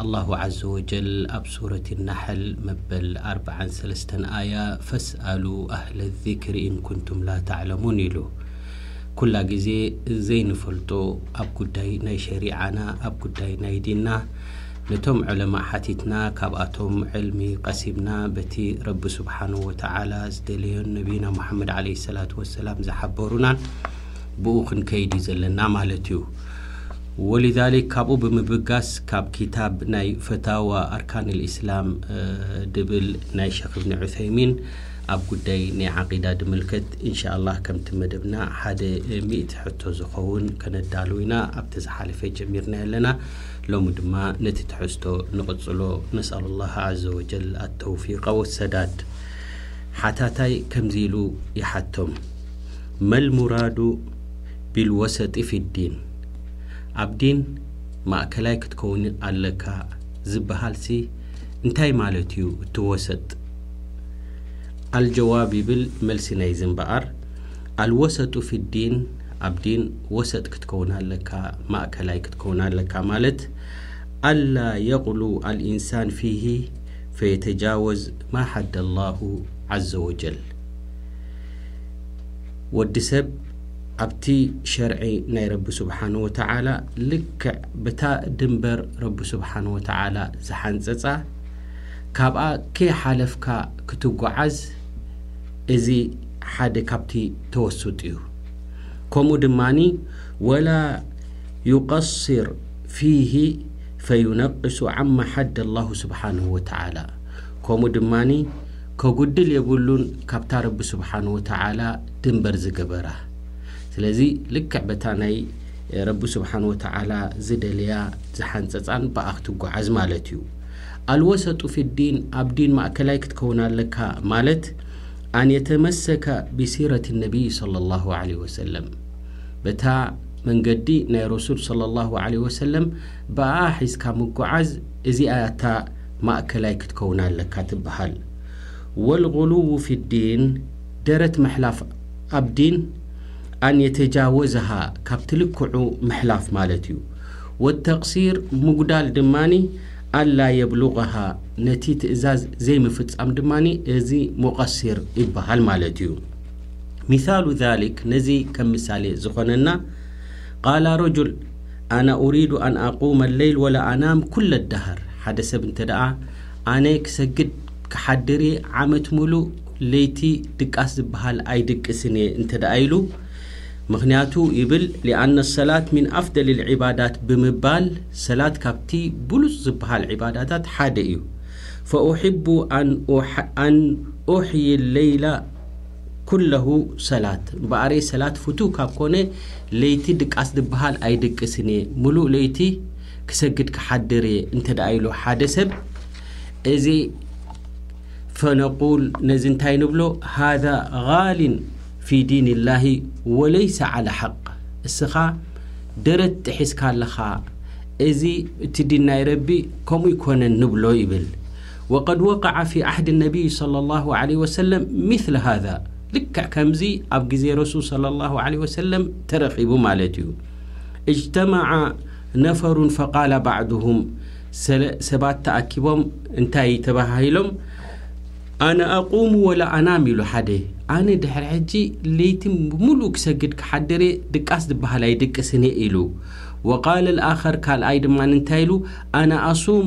ኣላሁ ዓዘወጀል ኣብ ሱረት ናሕል መበል ኣርብዓን ሰለስተን ኣያ ፈስኣሉ ኣህለ ዚክሪ ኢን ኩንቱም ላ ተዕለሙን ኢሉ። ኩላ ግዜ ዘይንፈልጦ ኣብ ጉዳይ ናይ ሸሪዓና ኣብ ጉዳይ ናይ ዲንና ነቶም ዑለማእ ሓቲትና ካብኣቶም ዕልሚ ቀሲብና በቲ ረቢ ስብሓነሁ ወተዓላ ዝደለዮን ነብይና ሙሓመድ ዓለይሂ ሰላቱ ወሰላም ዝሓበሩናን ብኡ ክንከይድ እዩ ዘለና ማለት እዩ። ወሊዛሊክ ካብኡ ብምብጋስ ካብ ኪታብ ናይ ፈታዋ ኣርካን ልእስላም ድብል ናይ ሸኽ እብኒ ዑሰይሚን ኣብ ጉዳይ ናይ ዓቂዳ ድምልከት እንሻላህ ከምቲ መደብና ሓደ ሚእቲ ሕቶ ዝኸውን ከነዳሉ ኢና ኣብቲ ዝሓለፈ ጀሚርናዮ ኣለና ሎሚ ድማ ነቲ ትሕዝቶ ንቕጽሎ ነስኣሉ ላህ ዓዘ ወጀል ኣተውፊቀ ወሰዳድ ሓታታይ ከምዚ ኢሉ ይሓቶም መልሙራዱ ቢልወሰጢ ፊዲን ኣብ ዲን ማእከላይ ክትከውን ኣለካ ዝብሃልሲ እንታይ ማለት እዩ እቲ ወሰጥ ኣልጀዋብ ይብል መልሲ ናይዚ እምበኣር ኣልወሰጡ ፊዲን ኣብ ዲን ወሰጥ ክትከውን ኣለካ ማእከላይ ክትከውን ኣለካ ማለት ኣላ የቅሉ ኣልኢንሳን ፊሂ ፈየተጃወዝ ማ ሓደ ኣላሁ ዓዘወጀል ወዲ ሰብ ኣብቲ ሸርዒ ናይ ረቢ ስብሓን ወተዓላ ልክዕ ብታ ድንበር ረቢ ስብሓን ወተዓላ ዝሓንፀፃ ካብኣ ከይሓለፍካ ክትጉዓዝ እዚ ሓደ ካብቲ ተወሱጥ እዩ ከምኡ ድማ ወላ ዩቀስር ፊሂ ፈዩነቅሱ ዓማ ሓደ ላሁ ስብሓንሁ ወተዓላ ከምኡ ድማ ከጉድል የብሉን ካብታ ረቢ ስብሓን ወተዓላ ድንበር ዝገበራ ስለዚ ልክዕ በታ ናይ ረቢ ስብሓን ወተዓላ ዝደለያ ዝሓንፀፃን ብኣ ክትጓዓዝ ማለት እዩ ኣልወሰጡ ፊዲን ኣብ ዲን ማእከላይ ክትከውን ኣለካ ማለት ኣን የተመሰከ ቢሲረት ነቢይ صለ ላሁ ለ ወሰለም በታ መንገዲ ናይ ረሱል صለ ላሁ ለ ወሰለም ብኣ ሒዝካ ምጓዓዝ እዚኣ ያታ ማእከላይ ክትከውን ኣለካ ትብሃል ወልጉሉዉ ፊዲን ደረት ምሕላፍ ኣብ ዲን ኣን የተጃወዝሃ ካብቲ ልክዑ ምሕላፍ ማለት እዩ ወተቅሲር ምጉዳል ድማ ኣላ የብሉቅሃ ነቲ ትእዛዝ ዘይምፍጻም ድማ እዚ ሙቀሲር ይብሃል ማለት እዩ ሚሳሉ ዛሊክ ነዚ ከም ምሳሌ ዝኾነና ቃላ ረጁል ኣና ኡሪዱ ኣን ኣቁመ ኣለይል ወላ ኣናም ኩለ ዳሃር ሓደ ሰብ እንተ ደኣ ኣነ ክሰግድ ክሓድር እየ ዓመት ሙሉእ ለይቲ ድቃስ ዝብሃል ኣይድቅስን እየ እንተ ደኣ ኢሉ ምኽንያቱ ይብል ሊኣነ ሰላት ሚን ኣፍደል ልዒባዳት ብምባል ሰላት ካብቲ ብሉጽ ዝብሃል ዒባዳታት ሓደ እዩ ፈኡሒቡ ኣን ኡሕዪ ለይላ ኩለሁ ሰላት እምበኣርየ ሰላት ፍቱው ካብ ኮነ ለይቲ ድቃስ ድበሃል ኣይድቅስን እየ ምሉእ ለይቲ ክሰግድ ክሓድር እየ እንተ ኢሉ ሓደ ሰብ እዚ ፈነቁል ነዚ እንታይ ንብሎ ሃዛ ጋሊን ፊ ዲን ላሂ ወለይሰ ዓላ ሓቅ እስኻ ደረት ጥሒስካ ኣለኻ እዚ እቲ ዲን ናይ ረቢ ከምኡ ኣይኮነን ንብሎ ይብል ወቀድ ወቀዐ ፊ ዐህዲ ነቢይ ሰለላሁ ዐለይሂ ወሰለም ሚስለ ሃዛ ልክዕ ከምዚ ኣብ ግዜ ረሱል ሰለላሁ ዐለይሂ ወሰለም ተረኺቡ ማለት እዩ። እጅተመዐ ነፈሩን ፈቃለ ባዕዱሁም ሰለ ሰባት ተኣኪቦም እንታይ ተበሃሂሎም ኣነ ኣቁሙ ወላ ኣናም ኢሉ ሓደ ኣነ ድሕሪ ሕጂ ለይቲ ብምሉእ ክሰግድ ክሓድር እየ ድቃስ ዝበሃል ኣይድቅስን እየ ኢሉ ወቃለ ልኣኸር ካልኣይ ድማ እንታይ ኢሉ ኣነ ኣሱም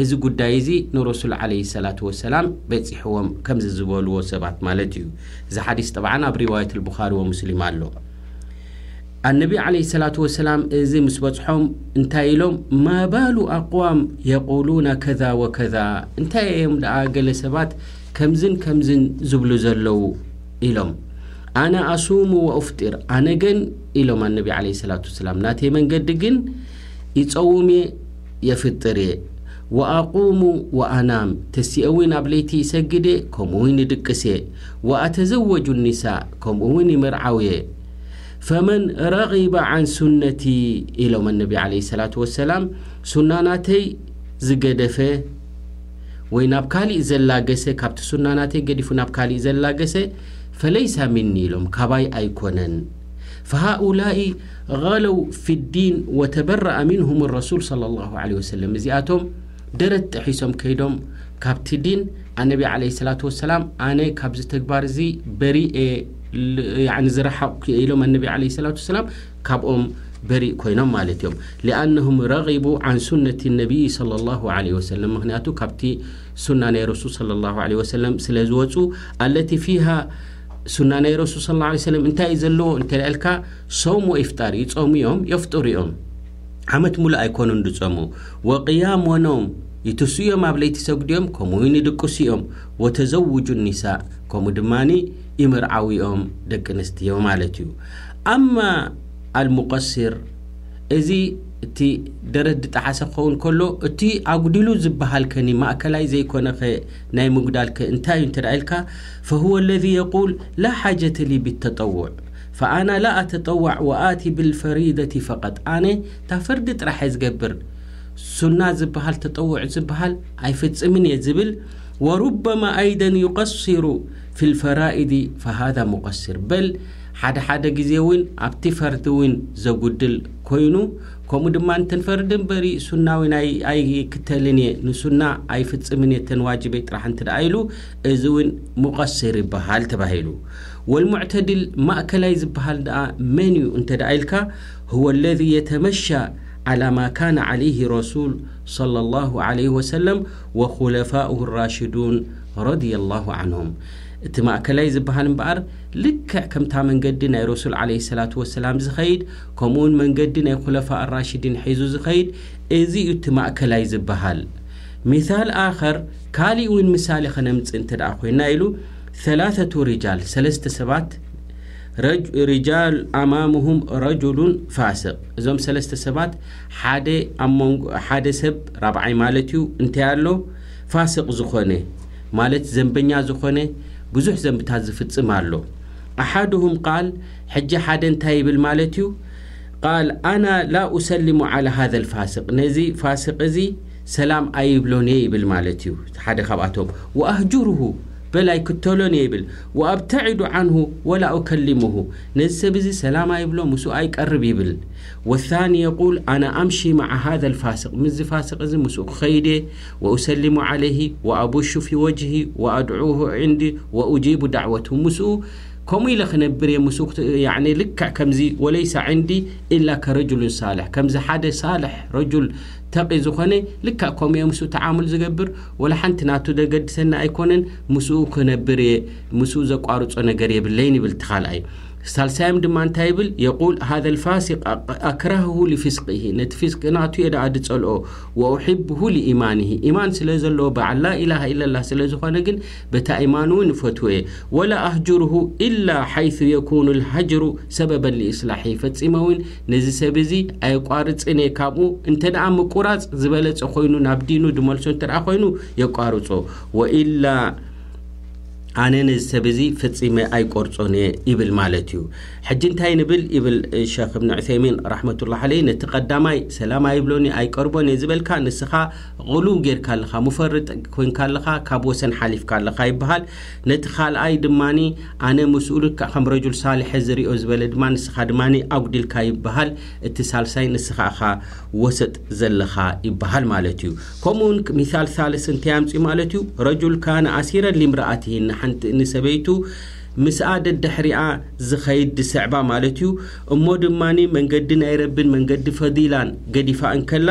እዚ ጉዳይ እዚ ንረሱል ዓለይሂ ሰላቱ ወሰላም በጺሕዎም ከምዚ ዝበልዎ ሰባት ማለት እዩ። እዚ ሓዲስ ጠብዓን ኣብ ሪዋየት ኣልቡኻሪ ወሙስሊም ኣሎ። ኣነቢ ዓለይሂ ሰላቱ ወሰላም እዚ ምስ በጽሖም እንታይ ኢሎም ማ ባሉ ኣቕዋም የቁሉና ከዛ ወከዛ እንታይ እዮም ደኣ ገለ ሰባት ከምዝን ከምዝን ዝብሉ ዘለዉ ኢሎም ኣነ ኣሱሙ ወኡፍጢር ኣነ ግን ኢሎም ኣነቢ ዓለይሂ ሰላቱ ወሰላም ናተይ መንገዲ ግን ይጸውም እየ የፍጥር እየ ወኣቁሙ ወኣናም ተሲኤ እውን ኣብ ለይቲ ይሰግድ እየ ከምኡ እውን ይድቅስ እየ ወኣተዘወጁ ኒሳእ ከምኡ እውን ይምርዓው እየ ፈመን ረጊበ ዓን ሱነቲ ኢሎም ኣነቢ ዓለይሂ ሰላቱ ወሰላም ሱና ናተይ ዝገደፈ ወይ ናብ ካሊእ ዘላገሰ ካብቲ ሱና ናተይ ገዲፉ ናብ ካሊእ ዘላገሰ ፈለይሳ ሚኒ ኢሎም ካባይ ኣይኮነን ፈሃኡላኢ ገለው ፊዲን ወተበረኣ ሚንሁም ረሱል ሰለ ላሁ ለ ወሰለም እዚኣቶም ደረት ጥሒሶም ከይዶም ካብቲ ዲን ኣነቢ ዓለ ሰላት ወሰላም ኣነ ካብዚ ተግባር እዚ በሪእ ዝረሓቑኩ እየ ኢሎም ኣነቢ ዓለ ሰላት ወሰላም ካብኦም በሪእ ኮይኖም ማለት እዮም ሊኣነሁም ረቂቡ ዓን ሱነት ነቢይ ለ ላሁ ለ ወሰለም ምክንያቱ ካብቲ ሱና ናይ ረሱል ለ ላሁ ለ ወሰለም ስለ ዝወፁ ኣለቲ ፊሃ ሱና ናይ ረሱል ስ ላ ሰለም እንታይ እዩ ዘለዎ እንተ ኢልካ ሰውም ወኢፍጣር ይፀሙ እዮም የፍጡሩ እዮም ዓመት ሙሉእ ኣይኮኑን ዝፀሙ ወቅያም ወኖም ይትሱ እዮም ኣብ ለይቲ ሰጉዲ እዮም ከምኡ ውን ይድቅሱ እዮም ወተዘውጁ ኒሳ ከምኡ ድማ ይምርዓው እዮም ደቂ ኣንስትዮ ማለት እዩ ኣማ ኣልሙቀሲር እዚ እቲ ደረት ድጠሓሰ ክኸውን ከሎ እቲ ኣጉዲሉ ዝበሃልከኒ ማእከላይ ዘይኮነኸ ናይ ምጉዳልከ እንታይ እዩ እንተ ኢልካ ፈሁወ ለዚ የቁል ላ ሓጀተ ሊ ቢተጠውዕ ፈኣና ላ ኣተጠዋዕ ወኣቲ ብልፈሪደቲ ፈቀጥ ኣነ እታ ፈርዲ ጥራሕ እየ ዝገብር ሱና ዝብሃል ተጠውዕ ዝብሃል ኣይፍፅምን እየ ዝብል ወሩበማ ኣይደን ዩቀሲሩ ፊልፈራኢዲ ፈሃዛ ሙቀሲር በል ሓደ ሓደ ግዜ እውን ኣብቲ ፈርዲ እውን ዘጉድል ኮይኑ ከምኡ ድማ እተን ፈርዲ እምበሪ ሱና እውን ኣይክተልን እየ ንሱና ኣይፍፅምን እየ እተን ዋጅበይ ጥራሕ እንትደኣ ኢሉ እዚ እውን ሙቀሲር ይበሃል ተባሂሉ። ወልሙዕተዲል ማእከላይ ዝበሃል ደኣ መን እዩ እንተደኣ ኢልካ ሁወ ለዚ የተመሻ ዓላ ማ ካነ ዓለይሂ ረሱል ሰለሏሁ ዓለይሂ ወሰለም ወኹለፋኡሁ ራሽዱን ረዲየሏሁ ዓንሁም እቲ ማእከላይ ዝበሃል እምበኣር ልክዕ ከምታ መንገዲ ናይ ረሱል ዓለይሂ ሰላቱ ወሰላም ዝኸይድ ከምኡውን መንገዲ ናይ ኹለፋእ ራሽዲን ሒዙ ዝኸይድ እዚ እዩ እቲ ማእከላይ ዝበሃል ሚሳል ኣኸር ካሊእ እውን ምሳሌ ከነምፅእ እንተድኣ ኮይና ኢሉ ሰላሰቱ ሪጃል ሰለስተ ሰባት ሪጃል ኣማሙሁም ረጁሉን ፋስቅ እዞም ሰለስተ ሰባት ሓደ ኣብ መንጎ ሓደ ሰብ ራብዓይ ማለት እዩ እንታይ ኣሎ ፋስቅ ዝኾነ ማለት ዘንበኛ ዝኾነ ብዙሕ ዘንብታት ዝፍፅም ኣሎ ኣሓድሁም ቃል ሕጂ ሓደ እንታይ ይብል ማለት እዩ ቃል ኣና ላ ኡሰሊሙ ዓላ ሃዘ ልፋስቅ ነዚ ፋስቅ እዚ ሰላም ኣይብሎን እየ ይብል ማለት እዩ ሓደ ካብኣቶም ወኣህጁርሁ በል ኣይክተሎን እየ ይብል ወኣብተዒዱ ዓንሁ ወላ ኡከሊምሁ ነዚ ሰብ እዚ ሰላም ኣይብሎ ምስኡ ኣይቀርብ ይብል ወሳኒ የቁል ኣነ ኣምሺ መዓ ሃዘ ልፋስቅ ምስዚ ፋስቅ እዚ ምስኡ ክኸይድ እየ ወኡሰሊሙ ዓለይሂ ወኣቡሹ ፊ ወጅሂ ወኣድዑሁ ዕንዲ ወኡጂቡ ዳዕወትሁ ምስኡ ከምኡ ኢለ ክነብር እየ ምስኡ ልክዕ ከምዚ ወለይሰ ዕንዲ ኢላ ከረጁሉን ሳልሕ ከምዚ ሓደ ሳልሕ ረጁል ተቒ ዝኾነ ልክዕ ከምኡ እየ ምስኡ ተዓሙል ዝገብር ወላ ሓንቲ ናቱ ደገድሰኒ ኣይኮነን ምስኡ ክነብር እየ ምስኡ ዘቋርጾ ነገር የብለይን ይብል እቲ ካልኣይ ሳልሳዮም ድማ እንታይ ይብል የቁል ሃذ ልፋሲቅ ኣክራህሁ ሊፊስቅሂ ነቲ ፊስቂ ናቱ እየ ደኣ ድጸልኦ ወኡሕብሁ ሊኢማንሂ ኢማን ስለ ዘለዎ በዓል ላኢላሃ ኢለላህ ስለ ዝኾነ ግን በታ ኢማኑ እውን እፈትዎ እየ ወላ ኣህጅርሁ ኢላ ሓይث የኩኑ ልሃጅሩ ሰበበን ሊእስላሒ ፈጺመ እውን ነዚ ሰብ እዚ ኣየቋርጽን እየ ካብኡ እንተ ምቁራጽ ዝበለጸ ኮይኑ ናብ ዲኑ ድመልሶ እንተ ኮይኑ የቋርጾ ወኢላ ኣነ ነዚ ሰብ እዚ ፍጺመ ኣይቆርጾን እየ ይብል ማለት እዩ ሕጂ እንታይ ንብል ይብል ሸክ እብኒ ዑሰይሚን ራሕመቱላ ዓለይ ነቲ ቀዳማይ ሰላም ኣይብሎን ኣይቀርቦን እየ ዝበልካ ንስኻ ቕሉው ጌርካ ኣለኻ ሙፈርጥ ኮንካ ኣለኻ ካብ ወሰን ሓሊፍካ ኣለኻ ይበሃል ነቲ ካልኣይ ድማ ኣነ ምስኡ ልክዕ ከም ረጁል ሳልሐ ዝሪኦ ዝበለ ድማ ንስኻ ድማ ኣጉዲልካ ይበሃል እቲ ሳልሳይ ንስኻ እኻ ወሰጥ ዘለኻ ይበሃል ማለት እዩ ከምኡ ውን ሚሳል ሳልስ እንታይ ኣምፅኡ ማለት እዩ ረጁል ካነ ኣሲረን ሊምርኣትሂን ንሓንቲ ንሰበይቱ ምስኣ ደድሕሪኣ ዝኸይድ ድስዕባ ማለት እዩ እሞ ድማ መንገዲ ናይ ረቢን መንገዲ ፈዲላን ገዲፋ እንከላ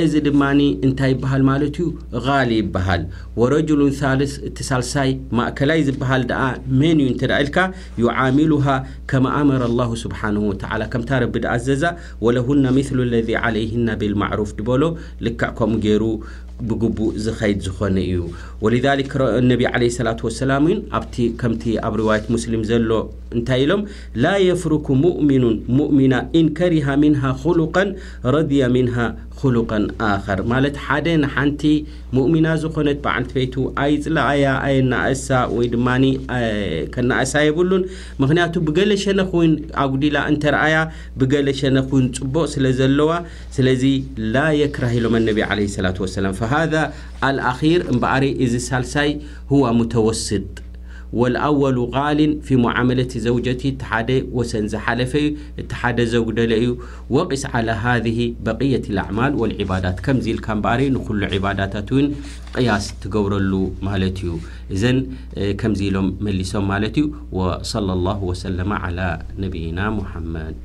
እዚ ድማ እንታይ ይበሃል ማለት እዩ? ጋሊ ይበሃል። ወረጁሉን ሳልስ እቲ ሳልሳይ ማእከላይ ዝበሃል ደኣ መን እዩ እንተ ኢልካ፣ ዩዓሚሉሃ ከማ ኣመረ ኣላሁ ስብሓነሁ ወተዓላ ከምታ ረቢ ድኣዘዛ ወለሁነ ምስሉ ለዚ ዓለይሂነ ቢልማዕሩፍ ድበሎ ልክዕ ከምኡ ገይሩ ብግቡእ ዝኸይድ ዝኾነ እዩ። ወሊዛሊክ ረ ነቢ ዓለይሂ ሰላቱ ወሰላም እውን ኣብቲ ከምቲ ኣብ ሪዋየት ሙስሊም ዘሎ እንታይ ኢሎም ላ የፍሩኩ ሙእሚኑን ሙእሚና ኢን ከሪሃ ሚንሃ ኹሉቀን ረድያ ሚንሃ ኹሉቀን ኣኸር ማለት ሓደ ንሓንቲ ሙእሚና ዝኾነት በዓልቲ ቤቱ ኣይፅለኣያ ኣየናእሳ ወይ ድማ ከናእሳ የብሉን ምክንያቱ ብገለ ሸነኽ እውን ኣጉዲላ እንተረኣያ ብገለ ሸነኽ እውን ፅቡቕ ስለ ዘለዋ ስለዚ ላ የክራህ ኢሎም ኣነቢ ዓለ ሰላት ወሰላም ፈሃዛ ኣልኣኺር እምበኣሪ እዚ ሳልሳይ ሁዋ ሙተወስጥ ወልኣወሉ ቃሊን ፊ ሙዓመለት ዘውጀቲ እቲ ሓደ ወሰን ዝሓለፈ እዩ እቲ ሓደ ዘጉደለ እዩ ወቂስ ዓላ ሃዝሂ በቅየቲ ላዕማል ወልዒባዳት ከምዚ ኢልካ እምበኣሪ ንኹሉ ዒባዳታት እውን ቕያስ ትገብረሉ ማለት እዩ እዘን ከምዚ ኢሎም መሊሶም ማለት እዩ ወሰለ ላሁ ወሰለማ ዓላ ነብይና ሙሓመድ